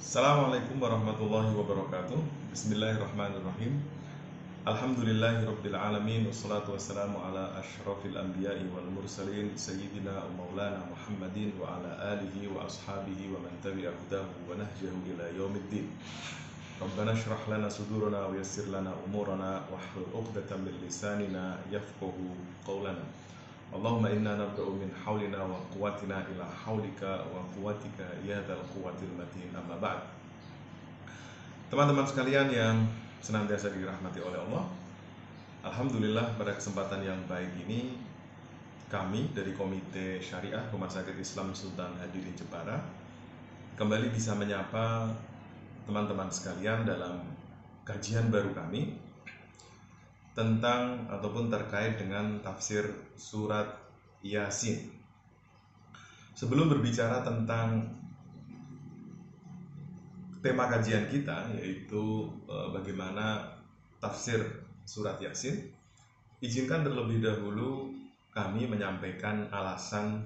Assalamualaikum warahmatullahi wabarakatuh Bismillahirrahmanirrahim Alhamdulillahi rabbil alamin Wassalatu wassalamu ala ashrafil anbiya'i wal mursalin Sayyidina wa maulana Muhammadin Wa ala alihi wa ashabihi wa man tabi'a hudahu Wa nahjahu ila yaumiddin Rabbana syrah lana sudurana wa yassir lana umurana Wahlul uqdatan min lisanina yafqahu qawlana Allahumma inna nabda'u min hawlina wa quwatina ila hawlika wa quwatika ya dhal quwatil matin. Amma ba'd. Teman-teman sekalian yang senantiasa dirahmati oleh Allah Alhamdulillah pada kesempatan yang baik ini Kami dari Komite Syariah Rumah Sakit Islam Sultan Hadirin Jepara Kembali bisa menyapa teman-teman sekalian dalam kajian baru kami tentang ataupun terkait dengan tafsir surat Yasin. Sebelum berbicara tentang tema kajian kita yaitu e, bagaimana tafsir surat Yasin, izinkan terlebih dahulu kami menyampaikan alasan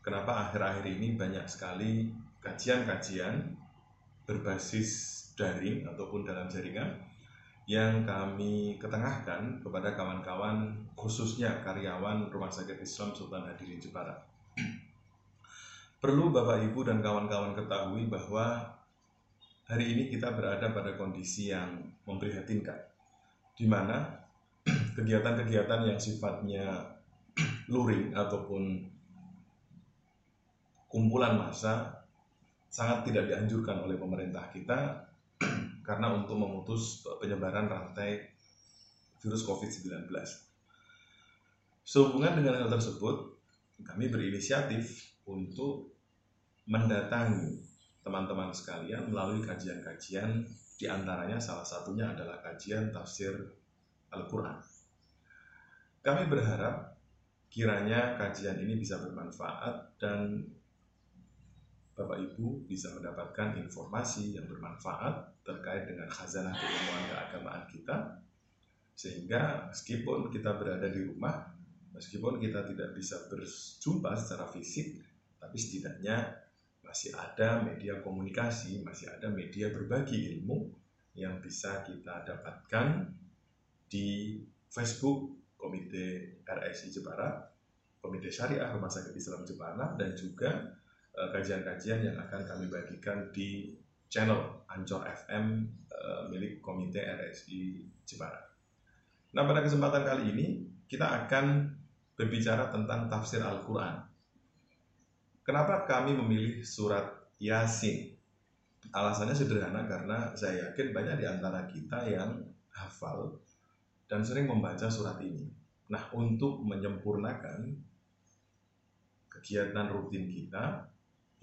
kenapa akhir-akhir ini banyak sekali kajian-kajian berbasis daring ataupun dalam jaringan yang kami ketengahkan kepada kawan-kawan khususnya karyawan Rumah Sakit Islam Sultan Hadirin Jepara. Perlu Bapak Ibu dan kawan-kawan ketahui bahwa hari ini kita berada pada kondisi yang memprihatinkan, di mana kegiatan-kegiatan yang sifatnya luring ataupun kumpulan massa sangat tidak dianjurkan oleh pemerintah kita karena untuk memutus penyebaran rantai virus COVID-19. Sehubungan dengan hal tersebut, kami berinisiatif untuk mendatangi teman-teman sekalian melalui kajian-kajian di antaranya salah satunya adalah kajian tafsir Al-Quran. Kami berharap kiranya kajian ini bisa bermanfaat dan Bapak Ibu bisa mendapatkan informasi yang bermanfaat terkait dengan khazanah keilmuan keagamaan kita sehingga meskipun kita berada di rumah meskipun kita tidak bisa berjumpa secara fisik tapi setidaknya masih ada media komunikasi masih ada media berbagi ilmu yang bisa kita dapatkan di Facebook Komite RSI Jepara Komite Syariah Rumah Sakit Islam Jepara dan juga kajian-kajian yang akan kami bagikan di channel Ancor FM eh, milik Komite RSI Jepara. Nah, pada kesempatan kali ini kita akan berbicara tentang tafsir Al-Quran. Kenapa kami memilih surat Yasin? Alasannya sederhana karena saya yakin banyak di antara kita yang hafal dan sering membaca surat ini. Nah, untuk menyempurnakan kegiatan rutin kita,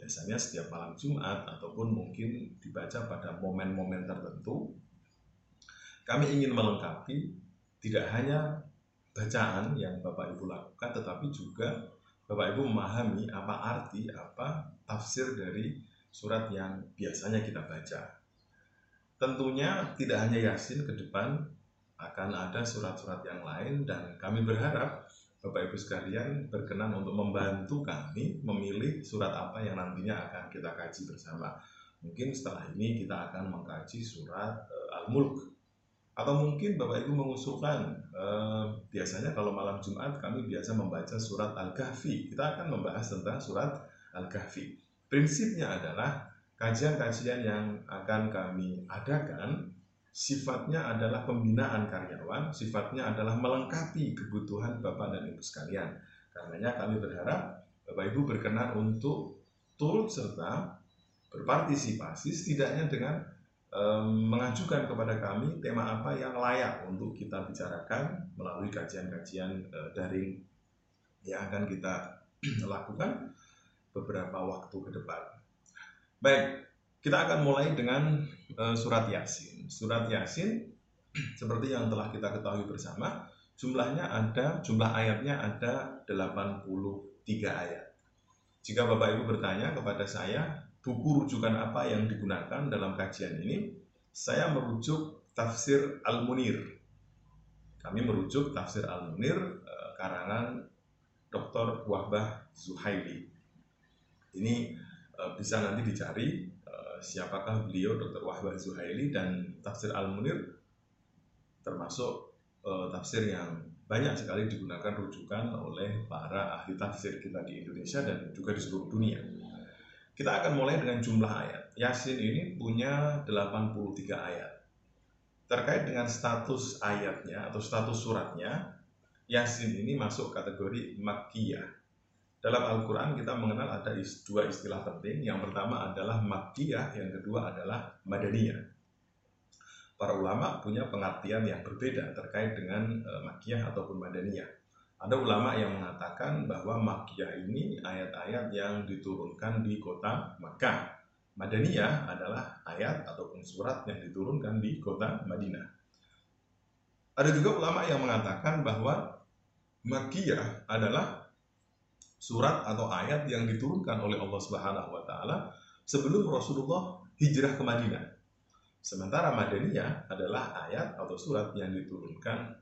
biasanya setiap malam Jumat ataupun mungkin dibaca pada momen-momen tertentu kami ingin melengkapi tidak hanya bacaan yang Bapak Ibu lakukan tetapi juga Bapak Ibu memahami apa arti apa tafsir dari surat yang biasanya kita baca. Tentunya tidak hanya Yasin ke depan akan ada surat-surat yang lain dan kami berharap Bapak Ibu sekalian berkenan untuk membantu kami memilih surat apa yang nantinya akan kita kaji bersama. Mungkin setelah ini kita akan mengkaji surat uh, Al-Mulk atau mungkin Bapak Ibu mengusulkan uh, biasanya kalau malam Jumat kami biasa membaca surat Al-Kahfi. Kita akan membahas tentang surat Al-Kahfi. Prinsipnya adalah kajian-kajian yang akan kami adakan sifatnya adalah pembinaan karyawan, sifatnya adalah melengkapi kebutuhan Bapak dan Ibu sekalian. Karenanya kami berharap Bapak Ibu berkenan untuk turut serta berpartisipasi setidaknya dengan mengajukan kepada kami tema apa yang layak untuk kita bicarakan melalui kajian-kajian uh, daring yang akan kita lakukan beberapa waktu ke depan. Baik, kita akan mulai dengan uh, surat Yasin. Surat Yasin seperti yang telah kita ketahui bersama, jumlahnya ada jumlah ayatnya ada 83 ayat. Jika Bapak Ibu bertanya kepada saya, buku rujukan apa yang digunakan dalam kajian ini? Saya merujuk tafsir Al-Munir. Kami merujuk tafsir Al-Munir uh, karangan Dr. Wahbah Zuhaili. Ini uh, bisa nanti dicari siapakah beliau Dr. Wahbah Zuhaili dan tafsir Al-Munir termasuk uh, tafsir yang banyak sekali digunakan rujukan oleh para ahli tafsir kita di Indonesia dan juga di seluruh dunia. Kita akan mulai dengan jumlah ayat. Yasin ini punya 83 ayat. Terkait dengan status ayatnya atau status suratnya, Yasin ini masuk kategori Makkiyah. Dalam Al-Quran kita mengenal ada dua istilah penting. Yang pertama adalah Makkiyah, yang kedua adalah Madaniyah para ulama punya pengertian yang berbeda terkait dengan e, makiyah ataupun madaniyah. Ada ulama yang mengatakan bahwa makiyah ini ayat-ayat yang diturunkan di kota Makkah. Madaniyah adalah ayat ataupun surat yang diturunkan di kota Madinah. Ada juga ulama yang mengatakan bahwa makiyah adalah surat atau ayat yang diturunkan oleh Allah Subhanahu wa taala sebelum Rasulullah hijrah ke Madinah. Sementara Madaniyah adalah ayat atau surat yang diturunkan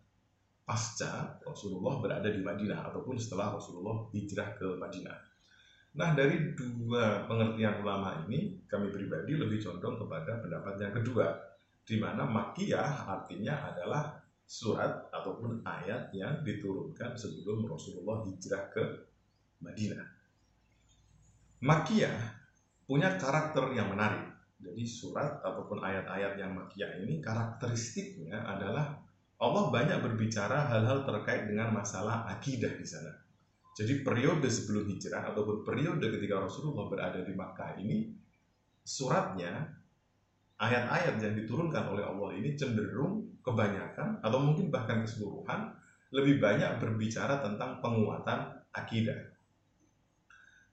pasca Rasulullah berada di Madinah ataupun setelah Rasulullah hijrah ke Madinah. Nah, dari dua pengertian ulama ini, kami pribadi lebih condong kepada pendapat yang kedua, di mana makiyah artinya adalah surat ataupun ayat yang diturunkan sebelum Rasulullah hijrah ke Madinah. Makiyah punya karakter yang menarik jadi surat ataupun ayat-ayat yang makiyah ini karakteristiknya adalah Allah banyak berbicara hal-hal terkait dengan masalah akidah di sana. Jadi periode sebelum hijrah ataupun periode ketika Rasulullah berada di Makkah ini suratnya ayat-ayat yang diturunkan oleh Allah ini cenderung kebanyakan atau mungkin bahkan keseluruhan lebih banyak berbicara tentang penguatan akidah.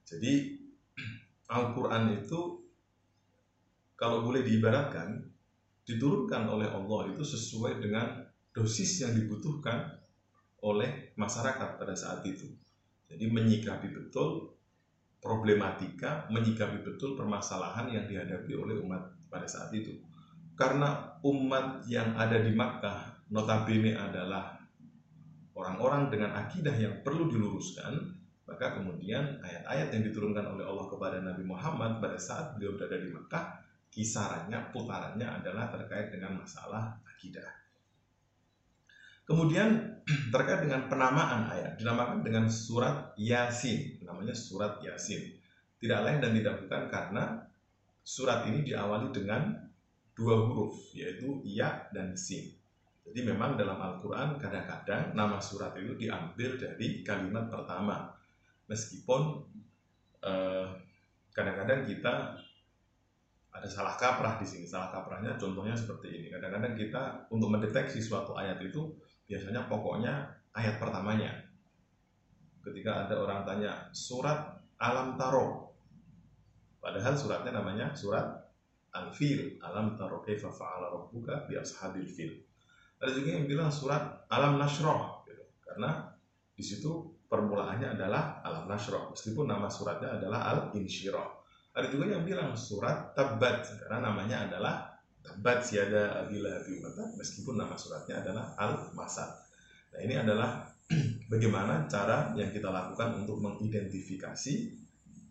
Jadi Al-Quran itu kalau boleh diibaratkan diturunkan oleh Allah itu sesuai dengan dosis yang dibutuhkan oleh masyarakat pada saat itu. Jadi menyikapi betul problematika, menyikapi betul permasalahan yang dihadapi oleh umat pada saat itu. Karena umat yang ada di Makkah notabene adalah orang-orang dengan akidah yang perlu diluruskan, maka kemudian ayat-ayat yang diturunkan oleh Allah kepada Nabi Muhammad pada saat beliau berada di Makkah kisarannya, putarannya adalah terkait dengan masalah akidah. Kemudian terkait dengan penamaan ayat, dinamakan dengan surat Yasin, namanya surat Yasin. Tidak lain dan tidak bukan karena surat ini diawali dengan dua huruf, yaitu Ya dan Sin. Jadi memang dalam Al-Quran kadang-kadang nama surat itu diambil dari kalimat pertama. Meskipun eh, kadang-kadang kita ada salah kaprah di sini. Salah kaprahnya contohnya seperti ini. Kadang-kadang kita untuk mendeteksi suatu ayat itu biasanya pokoknya ayat pertamanya. Ketika ada orang tanya surat alam taro, padahal suratnya namanya surat al-fil, alam taro kaifa fa'ala rabbuka bi ashabil fil. Ada juga yang bilang surat alam nasroh, gitu. karena di situ permulaannya adalah alam nasroh, meskipun nama suratnya adalah al-insyirah. Ada juga yang bilang surat Tabat karena namanya adalah Tabat siada abila mata meskipun nama suratnya adalah Al Masad. Nah ini adalah bagaimana cara yang kita lakukan untuk mengidentifikasi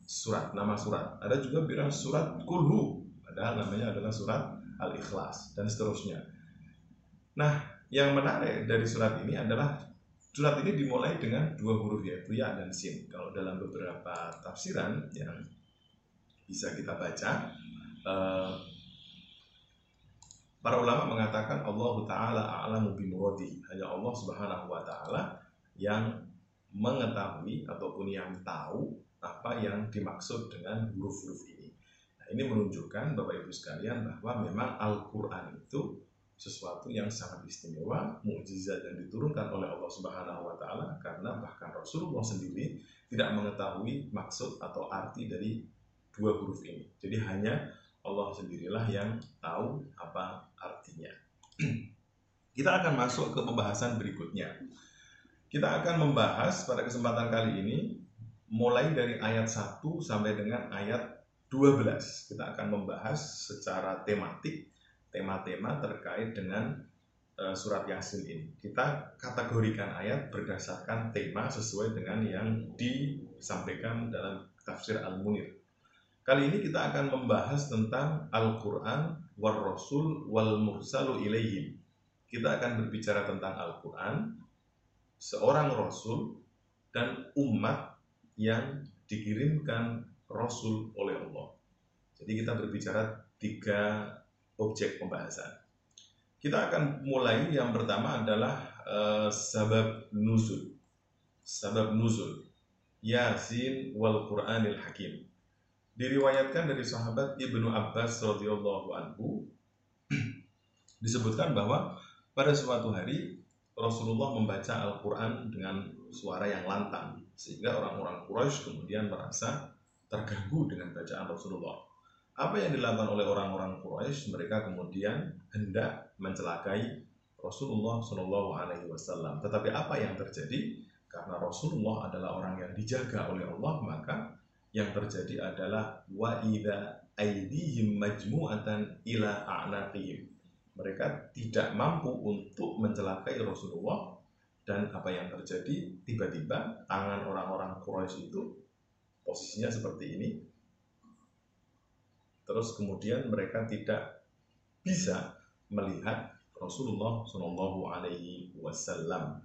surat nama surat. Ada juga bilang surat Kulhu, padahal namanya adalah surat Al Ikhlas dan seterusnya. Nah yang menarik dari surat ini adalah surat ini dimulai dengan dua huruf yaitu ya dan sin. Kalau dalam beberapa tafsiran yang bisa kita baca uh, para ulama mengatakan Allah taala a'lamu bimuradi hanya Allah Subhanahu wa taala yang mengetahui ataupun yang tahu apa yang dimaksud dengan huruf-huruf ini. Nah, ini menunjukkan Bapak Ibu sekalian bahwa memang Al-Qur'an itu sesuatu yang sangat istimewa, mukjizat yang diturunkan oleh Allah Subhanahu wa taala karena bahkan Rasulullah sendiri tidak mengetahui maksud atau arti dari dua huruf ini. Jadi hanya Allah sendirilah yang tahu apa artinya. Kita akan masuk ke pembahasan berikutnya. Kita akan membahas pada kesempatan kali ini mulai dari ayat 1 sampai dengan ayat 12. Kita akan membahas secara tematik tema-tema terkait dengan uh, surat Yasin ini. Kita kategorikan ayat berdasarkan tema sesuai dengan yang disampaikan dalam tafsir Al-Munir. Kali ini kita akan membahas tentang Al-Quran war Rasul wal Mursalu ilaihim. Kita akan berbicara tentang Al-Quran, seorang Rasul, dan umat yang dikirimkan Rasul oleh Allah. Jadi kita berbicara tiga objek pembahasan. Kita akan mulai yang pertama adalah uh, sabab nuzul. Sabab nuzul. Yasin wal Qur'anil Hakim diriwayatkan dari sahabat Ibnu Abbas radhiyallahu anhu disebutkan bahwa pada suatu hari Rasulullah membaca Al-Quran dengan suara yang lantang sehingga orang-orang Quraisy kemudian merasa terganggu dengan bacaan Rasulullah. Apa yang dilakukan oleh orang-orang Quraisy? Mereka kemudian hendak mencelakai Rasulullah Shallallahu Alaihi Wasallam. Tetapi apa yang terjadi? Karena Rasulullah adalah orang yang dijaga oleh Allah, maka yang terjadi adalah wa idza aidihim majmu'atan ila a'naqihim. Mereka tidak mampu untuk mencelakai Rasulullah dan apa yang terjadi tiba-tiba tangan orang-orang Quraisy itu posisinya seperti ini. Terus kemudian mereka tidak bisa melihat Rasulullah Shallallahu Alaihi Wasallam.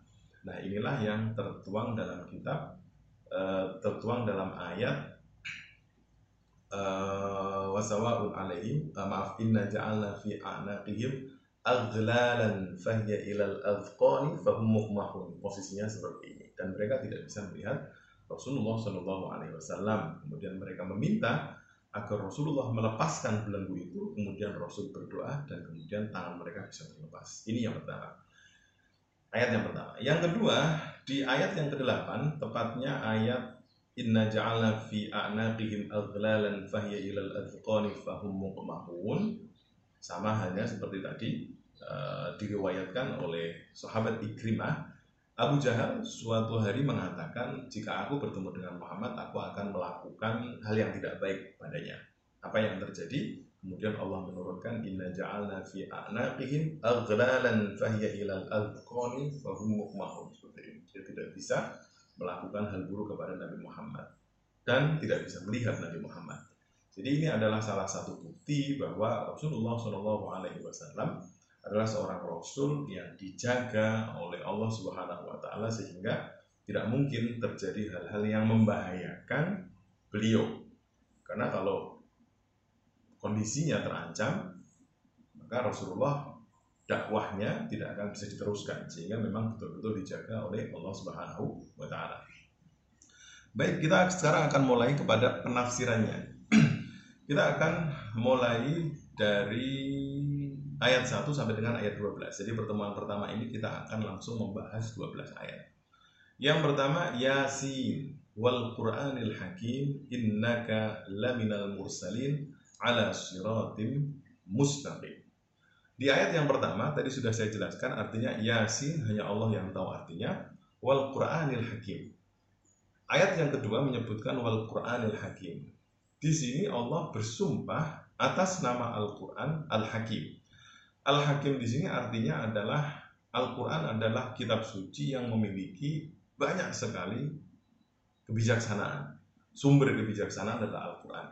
Nah inilah yang tertuang dalam kitab, eh, tertuang dalam ayat uh, wasawaun alaihim uh, maaf inna ja'alna fi a'naqihim aghlalan fahya ilal azqani fahum muqmahun posisinya seperti ini. Dan mereka tidak bisa melihat Rasulullah Shallallahu Alaihi Wasallam. Kemudian mereka meminta agar Rasulullah melepaskan belenggu itu kemudian Rasul berdoa dan kemudian tangan mereka bisa terlepas. Ini yang pertama. Ayat yang pertama. Yang kedua di ayat yang ke-8 tepatnya ayat Inna ja'alna fi a'naqihim aghlalan fahya ilal azqani fahum muqmahun. Sama halnya seperti tadi uh, diriwayatkan oleh sahabat Ikrimah Abu Jahal suatu hari mengatakan jika aku bertemu dengan Muhammad aku akan melakukan hal yang tidak baik padanya. Apa yang terjadi? Kemudian Allah menurunkan inna ja'alna fi a'naqihim aghlalan fahya ilal azqani fahum muqmahun seperti ini. Dia tidak bisa melakukan hal buruk kepada Nabi Muhammad dan tidak bisa melihat Nabi Muhammad. Jadi ini adalah salah satu bukti bahwa Rasulullah Shallallahu Alaihi Wasallam adalah seorang Rasul yang dijaga oleh Allah Subhanahu Wa Taala sehingga tidak mungkin terjadi hal-hal yang membahayakan beliau. Karena kalau kondisinya terancam, maka Rasulullah dakwahnya tidak akan bisa diteruskan sehingga memang betul-betul dijaga oleh Allah Subhanahu wa taala. Baik, kita sekarang akan mulai kepada penafsirannya. kita akan mulai dari ayat 1 sampai dengan ayat 12. Jadi pertemuan pertama ini kita akan langsung membahas 12 ayat. Yang pertama Yasin wal Qur'anil Hakim innaka laminal mursalin ala siratim mustaqim. Di ayat yang pertama tadi sudah saya jelaskan artinya Yasin hanya Allah yang tahu artinya wal Qur'anil Hakim. Ayat yang kedua menyebutkan wal Qur'anil Hakim. Di sini Allah bersumpah atas nama Al-Qur'an Al-Hakim. Al-Hakim di sini artinya adalah Al-Qur'an adalah kitab suci yang memiliki banyak sekali kebijaksanaan. Sumber kebijaksanaan adalah Al-Qur'an.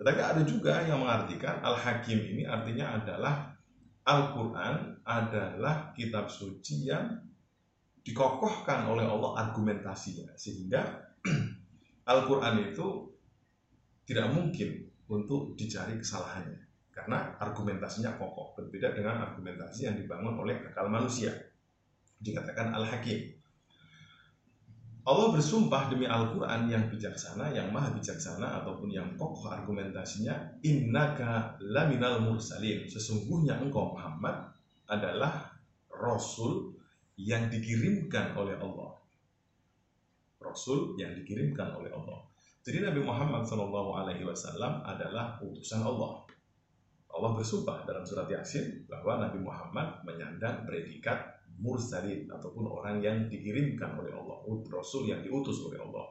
Tetapi ada juga yang mengartikan Al-Hakim ini artinya adalah Al-Quran adalah kitab suci yang dikokohkan oleh Allah argumentasinya sehingga Al-Quran itu tidak mungkin untuk dicari kesalahannya karena argumentasinya kokoh berbeda dengan argumentasi yang dibangun oleh akal manusia. Dikatakan Al-Hakim. Allah bersumpah demi Al-Quran yang bijaksana, yang maha bijaksana ataupun yang kokoh argumentasinya Innaka laminal mursalin. Sesungguhnya engkau Muhammad adalah Rasul yang dikirimkan oleh Allah. Rasul yang dikirimkan oleh Allah. Jadi Nabi Muhammad SAW adalah utusan Allah Allah bersumpah dalam surat Yasin bahwa Nabi Muhammad menyandang predikat mursalin ataupun orang yang dikirimkan oleh Allah, rasul yang diutus oleh Allah.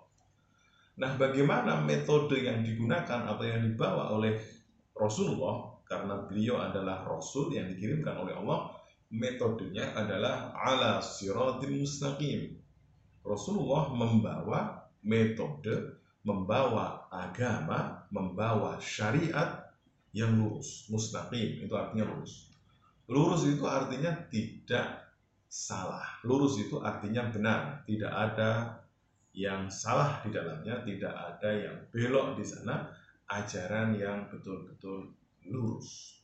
Nah, bagaimana metode yang digunakan atau yang dibawa oleh Rasulullah karena beliau adalah rasul yang dikirimkan oleh Allah, metodenya adalah ala siratim mustaqim. Rasulullah membawa metode membawa agama, membawa syariat yang lurus, mustaqim, itu artinya lurus. Lurus itu artinya tidak salah. Lurus itu artinya benar, tidak ada yang salah di dalamnya, tidak ada yang belok di sana, ajaran yang betul-betul lurus.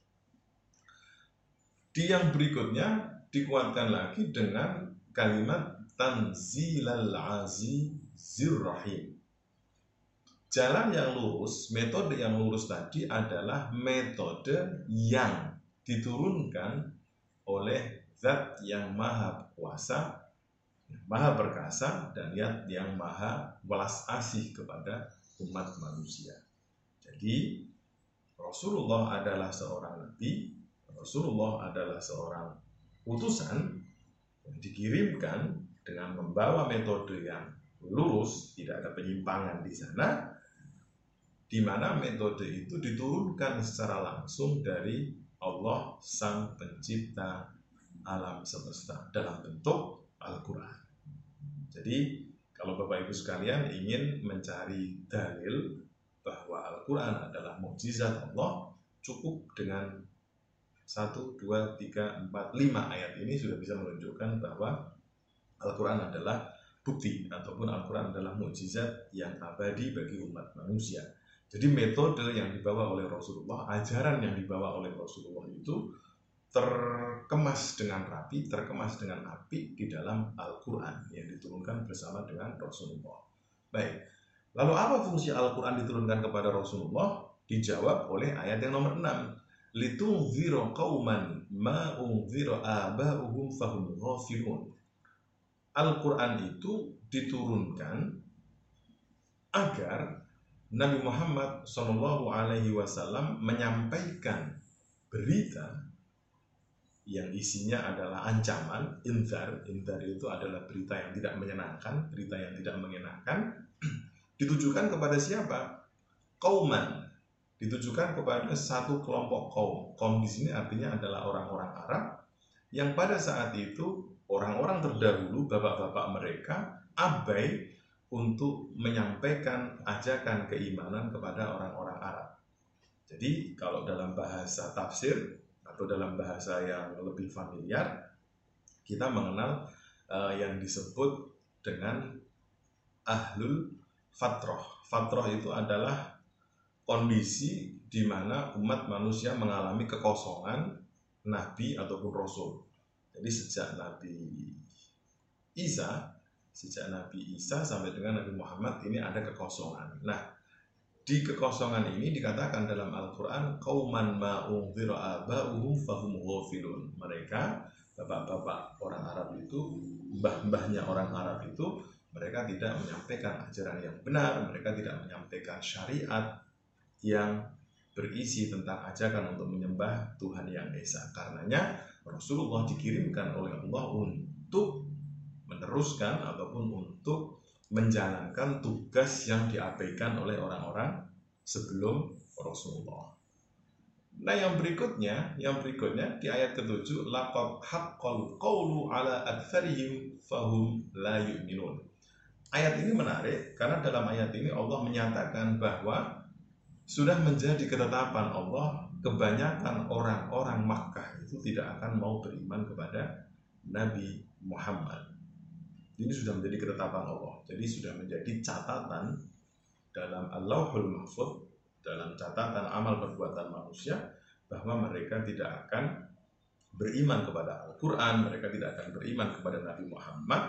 Di yang berikutnya dikuatkan lagi dengan kalimat tanzilal azizir rahim. Jalan yang lurus, metode yang lurus tadi adalah metode yang diturunkan oleh zat yang maha kuasa maha perkasa dan yang, yang maha welas asih kepada umat manusia. Jadi Rasulullah adalah seorang nabi, Rasulullah adalah seorang utusan yang dikirimkan dengan membawa metode yang lurus, tidak ada penyimpangan di sana, di mana metode itu diturunkan secara langsung dari Allah Sang Pencipta alam semesta dalam bentuk Al-Quran. Jadi kalau Bapak Ibu sekalian ingin mencari dalil bahwa Al-Quran adalah mukjizat Allah, cukup dengan 1, 2, 3, 4, 5 ayat ini sudah bisa menunjukkan bahwa Al-Quran adalah bukti ataupun Al-Quran adalah mukjizat yang abadi bagi umat manusia. Jadi metode yang dibawa oleh Rasulullah, ajaran yang dibawa oleh Rasulullah itu terkemas dengan rapi, terkemas dengan api di dalam Al-Quran yang diturunkan bersama dengan Rasulullah. Baik, lalu apa fungsi Al-Quran diturunkan kepada Rasulullah? Dijawab oleh ayat yang nomor 6. Litungzira qauman ma ungzira aba'uhum fahum ghafilun. Al-Quran itu diturunkan agar Nabi Muhammad Shallallahu Alaihi Wasallam menyampaikan berita yang isinya adalah ancaman, inzar, inzar itu adalah berita yang tidak menyenangkan, berita yang tidak mengenakan, ditujukan kepada siapa? Kauman, ditujukan kepada satu kelompok kaum. Kaum di sini artinya adalah orang-orang Arab yang pada saat itu orang-orang terdahulu, bapak-bapak mereka abai untuk menyampaikan ajakan keimanan kepada orang-orang Arab. Jadi kalau dalam bahasa tafsir atau dalam bahasa yang lebih familiar kita mengenal uh, yang disebut dengan ahlul fatroh. Fatroh itu adalah kondisi di mana umat manusia mengalami kekosongan nabi ataupun rasul. Jadi sejak Nabi Isa, sejak Nabi Isa sampai dengan Nabi Muhammad ini ada kekosongan. Nah, di kekosongan ini dikatakan dalam Al-Quran kauman ma'ungzira aba'uhum fahum ghafilun mereka bapak-bapak orang Arab itu mbah-mbahnya orang Arab itu mereka tidak menyampaikan ajaran yang benar mereka tidak menyampaikan syariat yang berisi tentang ajakan untuk menyembah Tuhan yang Esa karenanya Rasulullah dikirimkan oleh Allah untuk meneruskan ataupun untuk menjalankan tugas yang diabaikan oleh orang-orang sebelum Rasulullah. Nah yang berikutnya, yang berikutnya di ayat ketujuh, laqad haqqal qawlu ala aktsarihim fahum la yu'minun. Ayat ini menarik karena dalam ayat ini Allah menyatakan bahwa sudah menjadi ketetapan Allah kebanyakan orang-orang Makkah itu tidak akan mau beriman kepada Nabi Muhammad. Ini sudah menjadi ketetapan Allah. Jadi sudah menjadi catatan dalam Allahul Mahfud, dalam catatan amal perbuatan manusia, bahwa mereka tidak akan beriman kepada Al-Quran, mereka tidak akan beriman kepada Nabi Muhammad,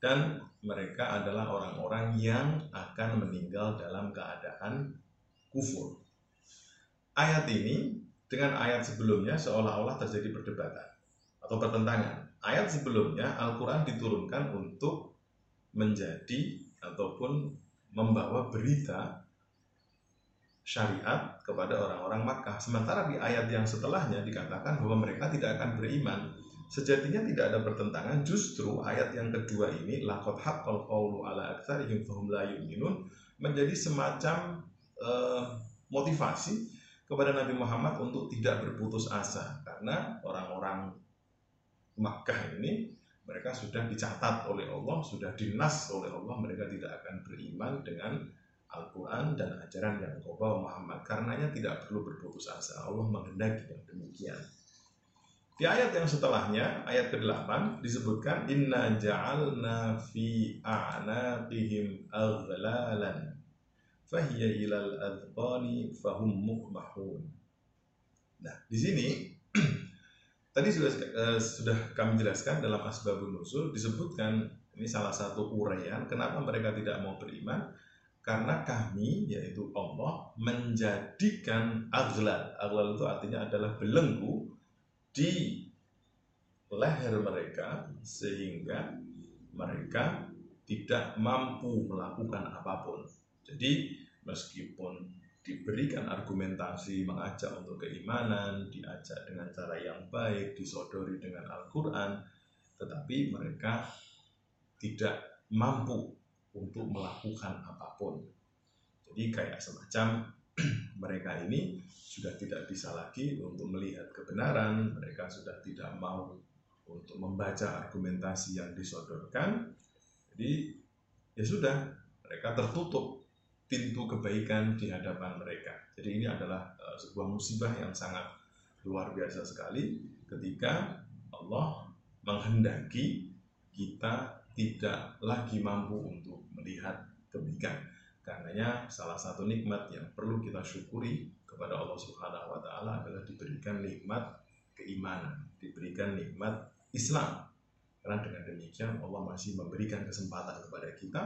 dan mereka adalah orang-orang yang akan meninggal dalam keadaan kufur. Ayat ini dengan ayat sebelumnya seolah-olah terjadi perdebatan atau pertentangan ayat sebelumnya Al-Quran diturunkan untuk menjadi ataupun membawa berita syariat kepada orang-orang Makkah. Sementara di ayat yang setelahnya dikatakan bahwa mereka tidak akan beriman. Sejatinya tidak ada pertentangan, justru ayat yang kedua ini lakot haqqal qawlu ala aktsarihim la yu'minun menjadi semacam uh, motivasi kepada Nabi Muhammad untuk tidak berputus asa karena orang-orang Makkah ini mereka sudah dicatat oleh Allah, sudah dinas oleh Allah, mereka tidak akan beriman dengan Al-Quran dan ajaran yang engkau bawa Muhammad. Karenanya tidak perlu berputus asa. Allah menghendaki yang demikian. Di ayat yang setelahnya, ayat ke-8 disebutkan inna ja'alna fi a'naqihim aghlalan fahiya ilal fahum mukmahun. Nah, di sini tadi sudah uh, sudah kami jelaskan dalam asbabun nusul disebutkan ini salah satu uraian kenapa mereka tidak mau beriman karena kami yaitu Allah menjadikan aghlal. Aghlal itu artinya adalah belenggu di leher mereka sehingga mereka tidak mampu melakukan apa pun. Jadi meskipun diberikan argumentasi mengajak untuk keimanan, diajak dengan cara yang baik, disodori dengan Al-Quran, tetapi mereka tidak mampu untuk melakukan apa pun. Jadi kayak semacam mereka ini sudah tidak bisa lagi untuk melihat kebenaran, mereka sudah tidak mau untuk membaca argumentasi yang disodorkan. Jadi ya sudah, mereka tertutup pintu kebaikan di hadapan mereka. Jadi ini adalah uh, sebuah musibah yang sangat luar biasa sekali ketika Allah menghendaki kita tidak lagi mampu untuk melihat kebaikan. Karenanya salah satu nikmat yang perlu kita syukuri kepada Allah Subhanahu wa taala adalah diberikan nikmat keimanan, diberikan nikmat Islam. Karena dengan demikian Allah masih memberikan kesempatan kepada kita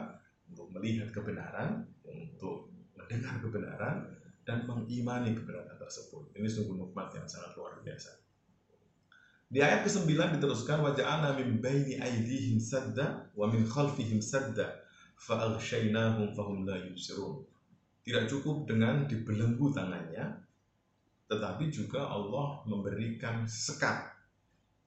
untuk melihat kebenaran, untuk mendengar kebenaran dan mengimani kebenaran tersebut. Ini sungguh nikmat yang sangat luar biasa. Di ayat ke-9 diteruskan waja'alna min baini aydihim sadda wa min khalfihim sadda fa'aghshaynahum fahum la yubsirun. Tidak cukup dengan dibelenggu tangannya, tetapi juga Allah memberikan sekat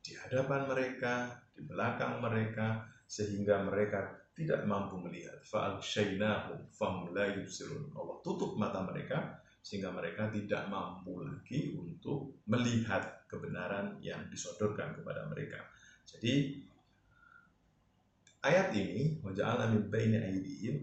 di hadapan mereka, di belakang mereka, sehingga mereka tidak mampu melihat. Fa'aghshaynahum fahum la yubsirun. Allah tutup mata mereka sehingga mereka tidak mampu lagi untuk melihat kebenaran yang disodorkan kepada mereka. Jadi ayat ini waja'alna min baini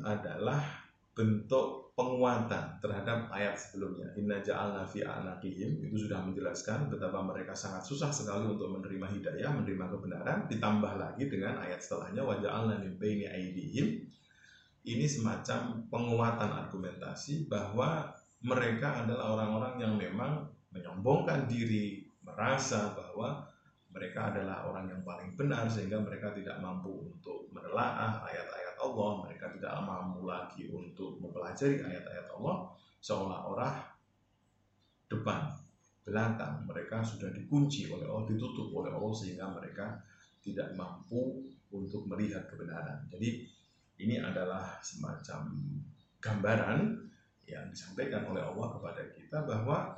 adalah bentuk penguatan terhadap ayat sebelumnya. Inna ja'alna fi anaqihim itu sudah menjelaskan betapa mereka sangat susah sekali untuk menerima hidayah, menerima kebenaran, ditambah lagi dengan ayat setelahnya waja'alna min baini aydihim. Ini semacam penguatan argumentasi bahwa mereka adalah orang-orang yang memang menyombongkan diri, merasa bahwa mereka adalah orang yang paling benar sehingga mereka tidak mampu untuk menelaah ayat-ayat Allah, tidak mampu lagi untuk mempelajari ayat-ayat Allah seolah-olah depan, belakang mereka sudah dikunci oleh Allah, ditutup oleh Allah sehingga mereka tidak mampu untuk melihat kebenaran. Jadi ini adalah semacam gambaran yang disampaikan oleh Allah kepada kita bahwa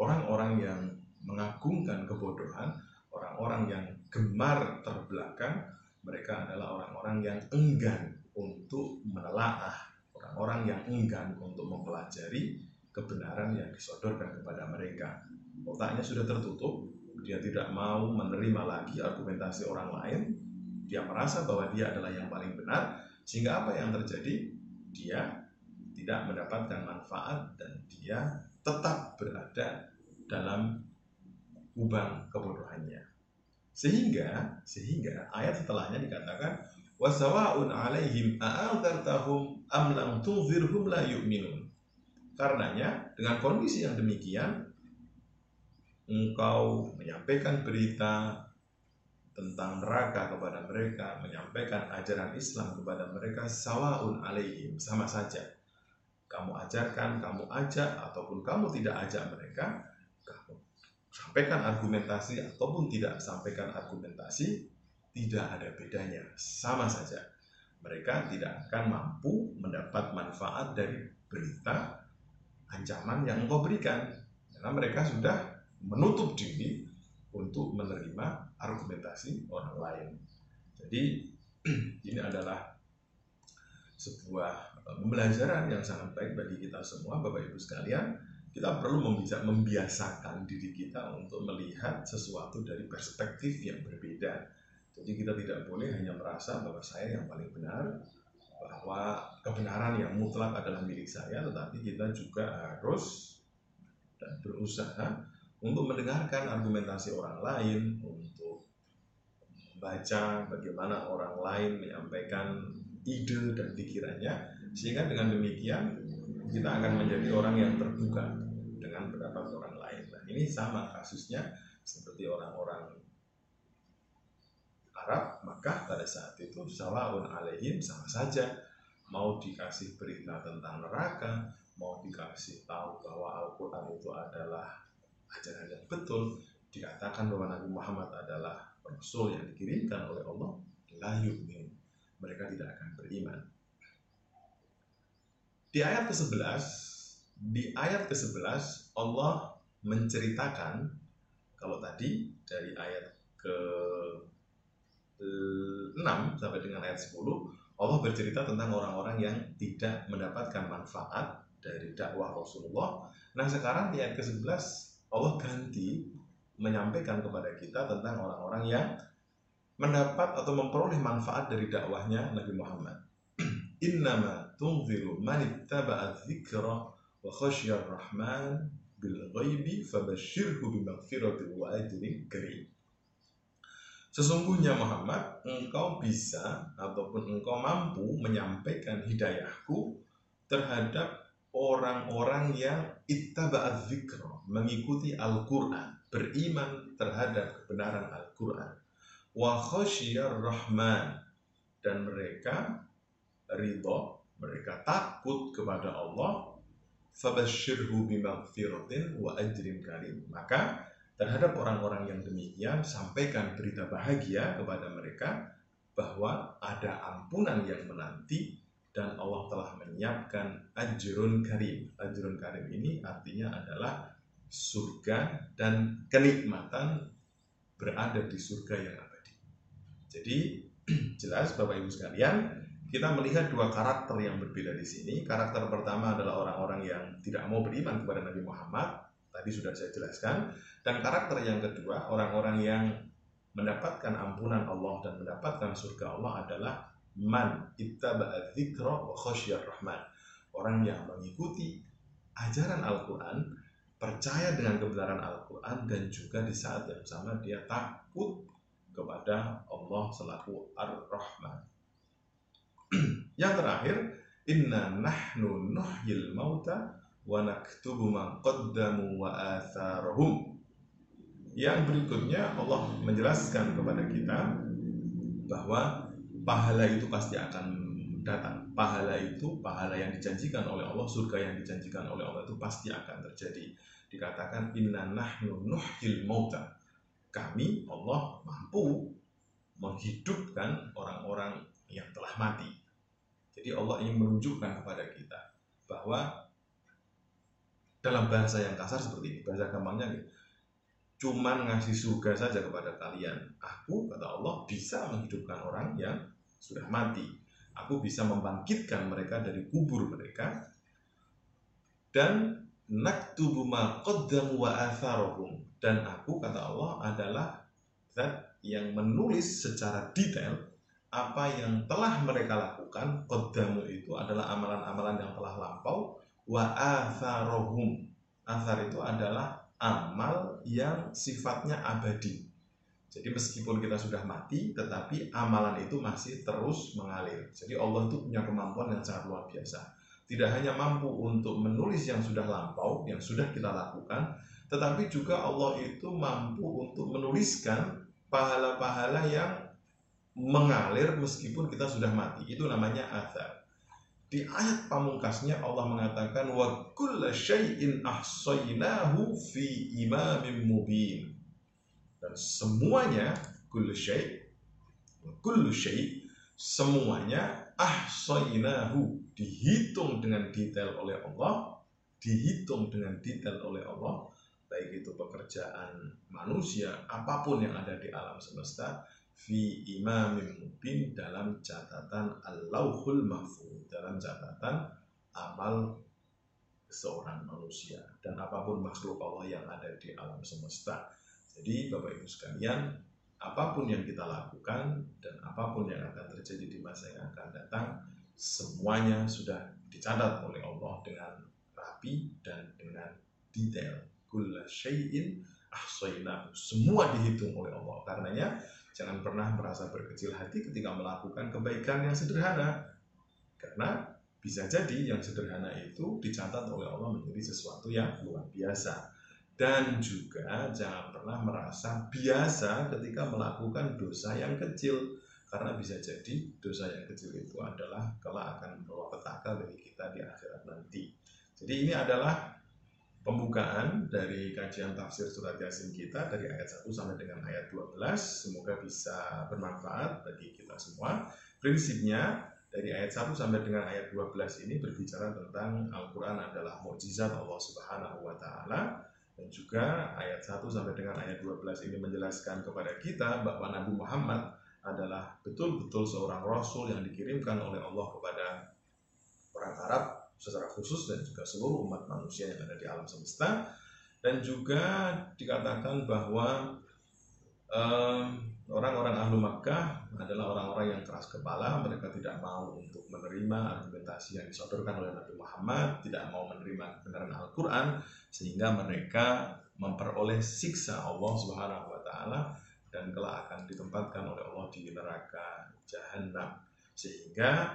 orang-orang yang mengagungkan kebodohan, orang-orang yang gemar terbelakang, mereka adalah orang-orang yang enggan untuk menelaah, orang-orang yang enggan untuk mempelajari kebenaran yang disodorkan kepada mereka. Otaknya sudah tertutup, dia tidak mau menerima lagi argumentasi orang lain, dia merasa bahwa dia adalah yang paling benar, sehingga apa yang terjadi? Dia tidak mendapatkan manfaat dan dia tetap berada dalam lubang kebodohannya. Sehingga sehingga ayat setelahnya dikatakan wasawaun alaihim a'adzartahum am lam tunzirhum la yu'minun. Karenanya dengan kondisi yang demikian engkau menyampaikan berita tentang neraka kepada mereka, menyampaikan ajaran Islam kepada mereka sawaun alaihim sama saja. Kamu ajarkan, kamu ajak ataupun kamu tidak ajak mereka, sampaikan argumentasi ataupun tidak sampaikan argumentasi tidak ada bedanya. Sama saja mereka tidak akan mampu mendapat manfaat dari berita ancaman yang engkau berikan. Karena mereka sudah menutup diri untuk menerima argumentasi orang lain. Jadi ini adalah sebuah pembelajaran yang sangat baik bagi kita semua Bapak Ibu sekalian. Kita perlu membiasakan diri kita untuk melihat sesuatu dari perspektif yang berbeda. Jadi kita tidak boleh hanya merasa bahwa saya yang paling benar, bahwa kebenaran yang mutlak adalah milik saya, tetapi kita juga harus dan berusaha untuk mendengarkan argumentasi orang lain, untuk membaca bagaimana orang lain menyampaikan ide dan pikirannya, sehingga dengan demikian kita akan menjadi orang yang terbuka dengan pendapat orang lain. Nah, ini sama kasusnya seperti orang-orang Arab, maka pada saat itu sawaun alaihim sama saja mau dikasih berita tentang neraka, mau dikasih tahu bahwa Al-Quran itu adalah ajaran yang betul, dikatakan bahwa Nabi Muhammad adalah Rasul yang dikirimkan oleh Allah, la yu'min. Mereka tidak akan beriman. Di ayat ke-11, di ayat ke-11 Allah menceritakan kalau tadi dari ayat ke 6 sampai dengan ayat 10 Allah bercerita tentang orang-orang yang tidak mendapatkan manfaat dari dakwah Rasulullah. Nah sekarang di ayat ke-11 Allah ganti menyampaikan kepada kita tentang orang-orang yang mendapat atau memperoleh manfaat dari dakwahnya Nabi Muhammad. Innama tunziru man ittaba'a dzikra wa khasyar rahman bil ghaibi fabashshirhu bimaghfiratin wa ajrin karim. Sesungguhnya Muhammad, engkau bisa ataupun engkau mampu menyampaikan hidayahku terhadap orang-orang yang ittaba'adz dzikra, mengikuti Al-Qur'an, beriman terhadap kebenaran Al-Qur'an. Wa khasyiyar rahman dan mereka ridho, mereka takut kepada Allah. Fabashshirhu bimaghfiratin wa ajrin karim. Maka terhadap orang-orang yang demikian sampaikan berita bahagia kepada mereka bahwa ada ampunan yang menanti dan Allah telah menyiapkan ajrun karim. Ajrun karim ini artinya adalah surga dan kenikmatan berada di surga yang abadi. Jadi jelas Bapak Ibu sekalian, kita melihat dua karakter yang berbeda di sini. Karakter pertama adalah orang-orang yang tidak mau beriman kepada Nabi Muhammad, tadi sudah saya jelaskan. Dan karakter yang kedua, orang-orang yang mendapatkan ampunan Allah dan mendapatkan surga Allah adalah man ittaba'a dzikra wa khasyar rahman. Orang yang mengikuti ajaran Al-Qur'an, percaya dengan kebenaran Al-Qur'an dan juga di saat yang sama dia takut kepada Allah selaku Ar-Rahman. yang terakhir, inna nahnu nuhyil mauta wa naktubu ma qaddamu wa atharahum. Yang berikutnya Allah menjelaskan kepada kita bahwa pahala itu pasti akan datang. Pahala itu, pahala yang dijanjikan oleh Allah, surga yang dijanjikan oleh Allah itu pasti akan terjadi. Dikatakan inna nahnu nuhyil mauta. Kami Allah mampu menghidupkan orang-orang yang telah mati. Jadi Allah ingin menunjukkan kepada kita bahwa dalam bahasa yang kasar seperti ini bahasa gampangnya nih cuman ngasih surga saja kepada kalian. Aku kata Allah bisa menghidupkan orang yang sudah mati. Aku bisa membangkitkan mereka dari kubur mereka. Dan naktubu ma qaddamu wa atharohum dan aku kata Allah adalah zat yang menulis secara detail apa yang telah mereka lakukan. Qaddamu itu adalah amalan-amalan yang telah lampau. Wa atharohum athar itu adalah amal yang sifatnya abadi. Jadi meskipun kita sudah mati tetapi amalan itu masih terus mengalir. Jadi Allah itu punya kemampuan yang sangat luar biasa. Tidak hanya mampu untuk menulis yang sudah lampau yang sudah kita lakukan tetapi juga Allah itu mampu untuk menuliskan pahala-pahala yang mengalir meskipun kita sudah mati. Itu namanya athar di ayat pamungkasnya Allah mengatakan wa ahsaynahu fi imamin mubin. Dan semuanya kullu syai' kullu syai' semuanya ahsaynahu dihitung dengan detail oleh Allah, dihitung dengan detail oleh Allah baik itu pekerjaan manusia apa pun yang ada di alam semesta fi imamin mubin dalam catatan al-lauhul mahfud dalam catatan amal seorang manusia dan apa pun makhluk Allah yang ada di alam semesta. Jadi Bapak Ibu sekalian, apa pun yang kita lakukan dan apa pun yang akan terjadi di masa yang akan datang, semuanya sudah dicatat oleh Allah dengan rapi dan dengan detail. Kulla syai'in ahsainahu. Semua dihitung oleh Allah. Karenanya jangan pernah merasa berkecil hati ketika melakukan kebaikan yang sederhana. Karena bisa jadi yang sederhana itu dicatat oleh Allah menjadi sesuatu yang luar biasa. Dan juga jangan pernah merasa biasa ketika melakukan dosa yang kecil karena bisa jadi dosa yang kecil itu adalah kelak akan membawa petaka bagi kita di akhirat nanti. Jadi ini adalah pembukaan dari kajian tafsir surat Yasin kita dari ayat 1 sampai dengan ayat 12. Semoga bisa bermanfaat bagi kita semua. Prinsipnya dari ayat 1 sampai dengan ayat 12 ini berbicara tentang Al-Qur'an adalah mukjizat Allah Subhanahu wa taala dan juga ayat 1 sampai dengan ayat 12 ini menjelaskan kepada kita bahwa Nabi Muhammad adalah betul-betul seorang rasul yang dikirimkan oleh Allah kepada orang Arab secara khusus dan juga seluruh umat manusia yang ada di alam semesta. Dan juga dikatakan bahwa orang-orang ahlu Makkah adalah orang-orang yang keras kepala. Mereka tidak mau untuk menerima argumentasi yang disodorkan oleh Nabi Muhammad tidak mau menerima kebenaran Al-Quran sehingga mereka memperoleh siksa Allah Subhanahu wa taala dan kelak akan ditempatkan oleh Allah di neraka jahanam sehingga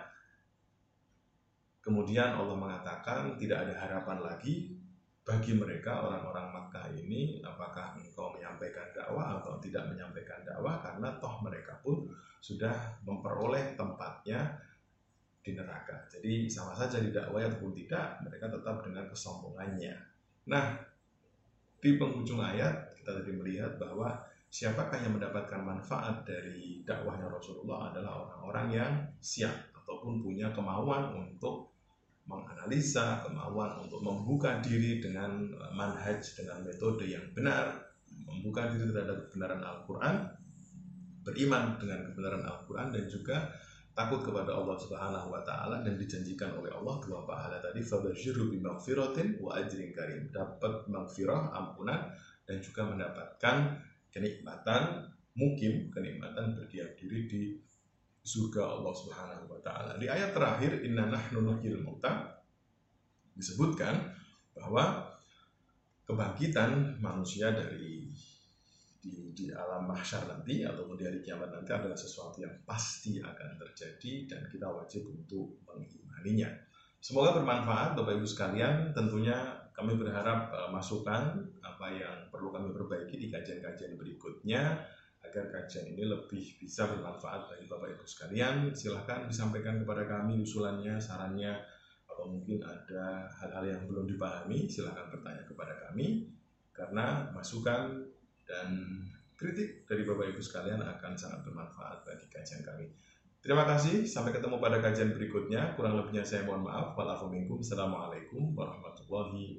kemudian Allah mengatakan tidak ada harapan lagi bagi mereka orang-orang Makkah ini apakah engkau menyampaikan dakwah atau tidak menyampaikan dakwah karena toh mereka pun sudah memperoleh tempatnya di neraka. Jadi sama saja didakwai ataupun tidak, mereka tetap dengan kesombongannya. Nah, di penghujung ayat kita tadi melihat bahwa siapakah yang mendapatkan manfaat dari dakwahnya Rasulullah adalah orang-orang yang siap ataupun punya kemauan untuk menganalisa, kemauan untuk membuka diri dengan eh, manhaj, dengan metode yang benar, membuka diri terhadap kebenaran Al-Quran, beriman dengan kebenaran Al-Quran dan juga takut kepada Allah Subhanahu wa taala dan dijanjikan oleh Allah dua pahala tadi fabasyiru bi wa ajrin karim. Dapat maghfirah ampunan dan juga mendapatkan kenikmatan mungkin kenikmatan berdiam diri di surga Allah Subhanahu wa taala. Di ayat terakhir inna nahnu nuhyil mauta disebutkan bahwa kebangkitan manusia dari di, di alam mahsyar nanti ataupun di hari kiamat nanti adalah sesuatu yang pasti akan terjadi dan kita wajib untuk mengimaninya. Semoga bermanfaat Bapak Ibu sekalian. Tentunya kami berharap uh, masukan apa yang perlu kami perbaiki di kajian-kajian berikutnya agar kajian ini lebih bisa bermanfaat bagi Bapak Ibu sekalian. Silahkan disampaikan kepada kami usulannya, sarannya, atau mungkin ada hal-hal yang belum dipahami, silahkan bertanya kepada kami karena masukan dan kritik dari Bapak Ibu sekalian akan sangat bermanfaat bagi kajian kami. Terima kasih, sampai ketemu pada kajian berikutnya. Kurang lebihnya saya mohon maaf. Wassalamualaikum warahmatullahi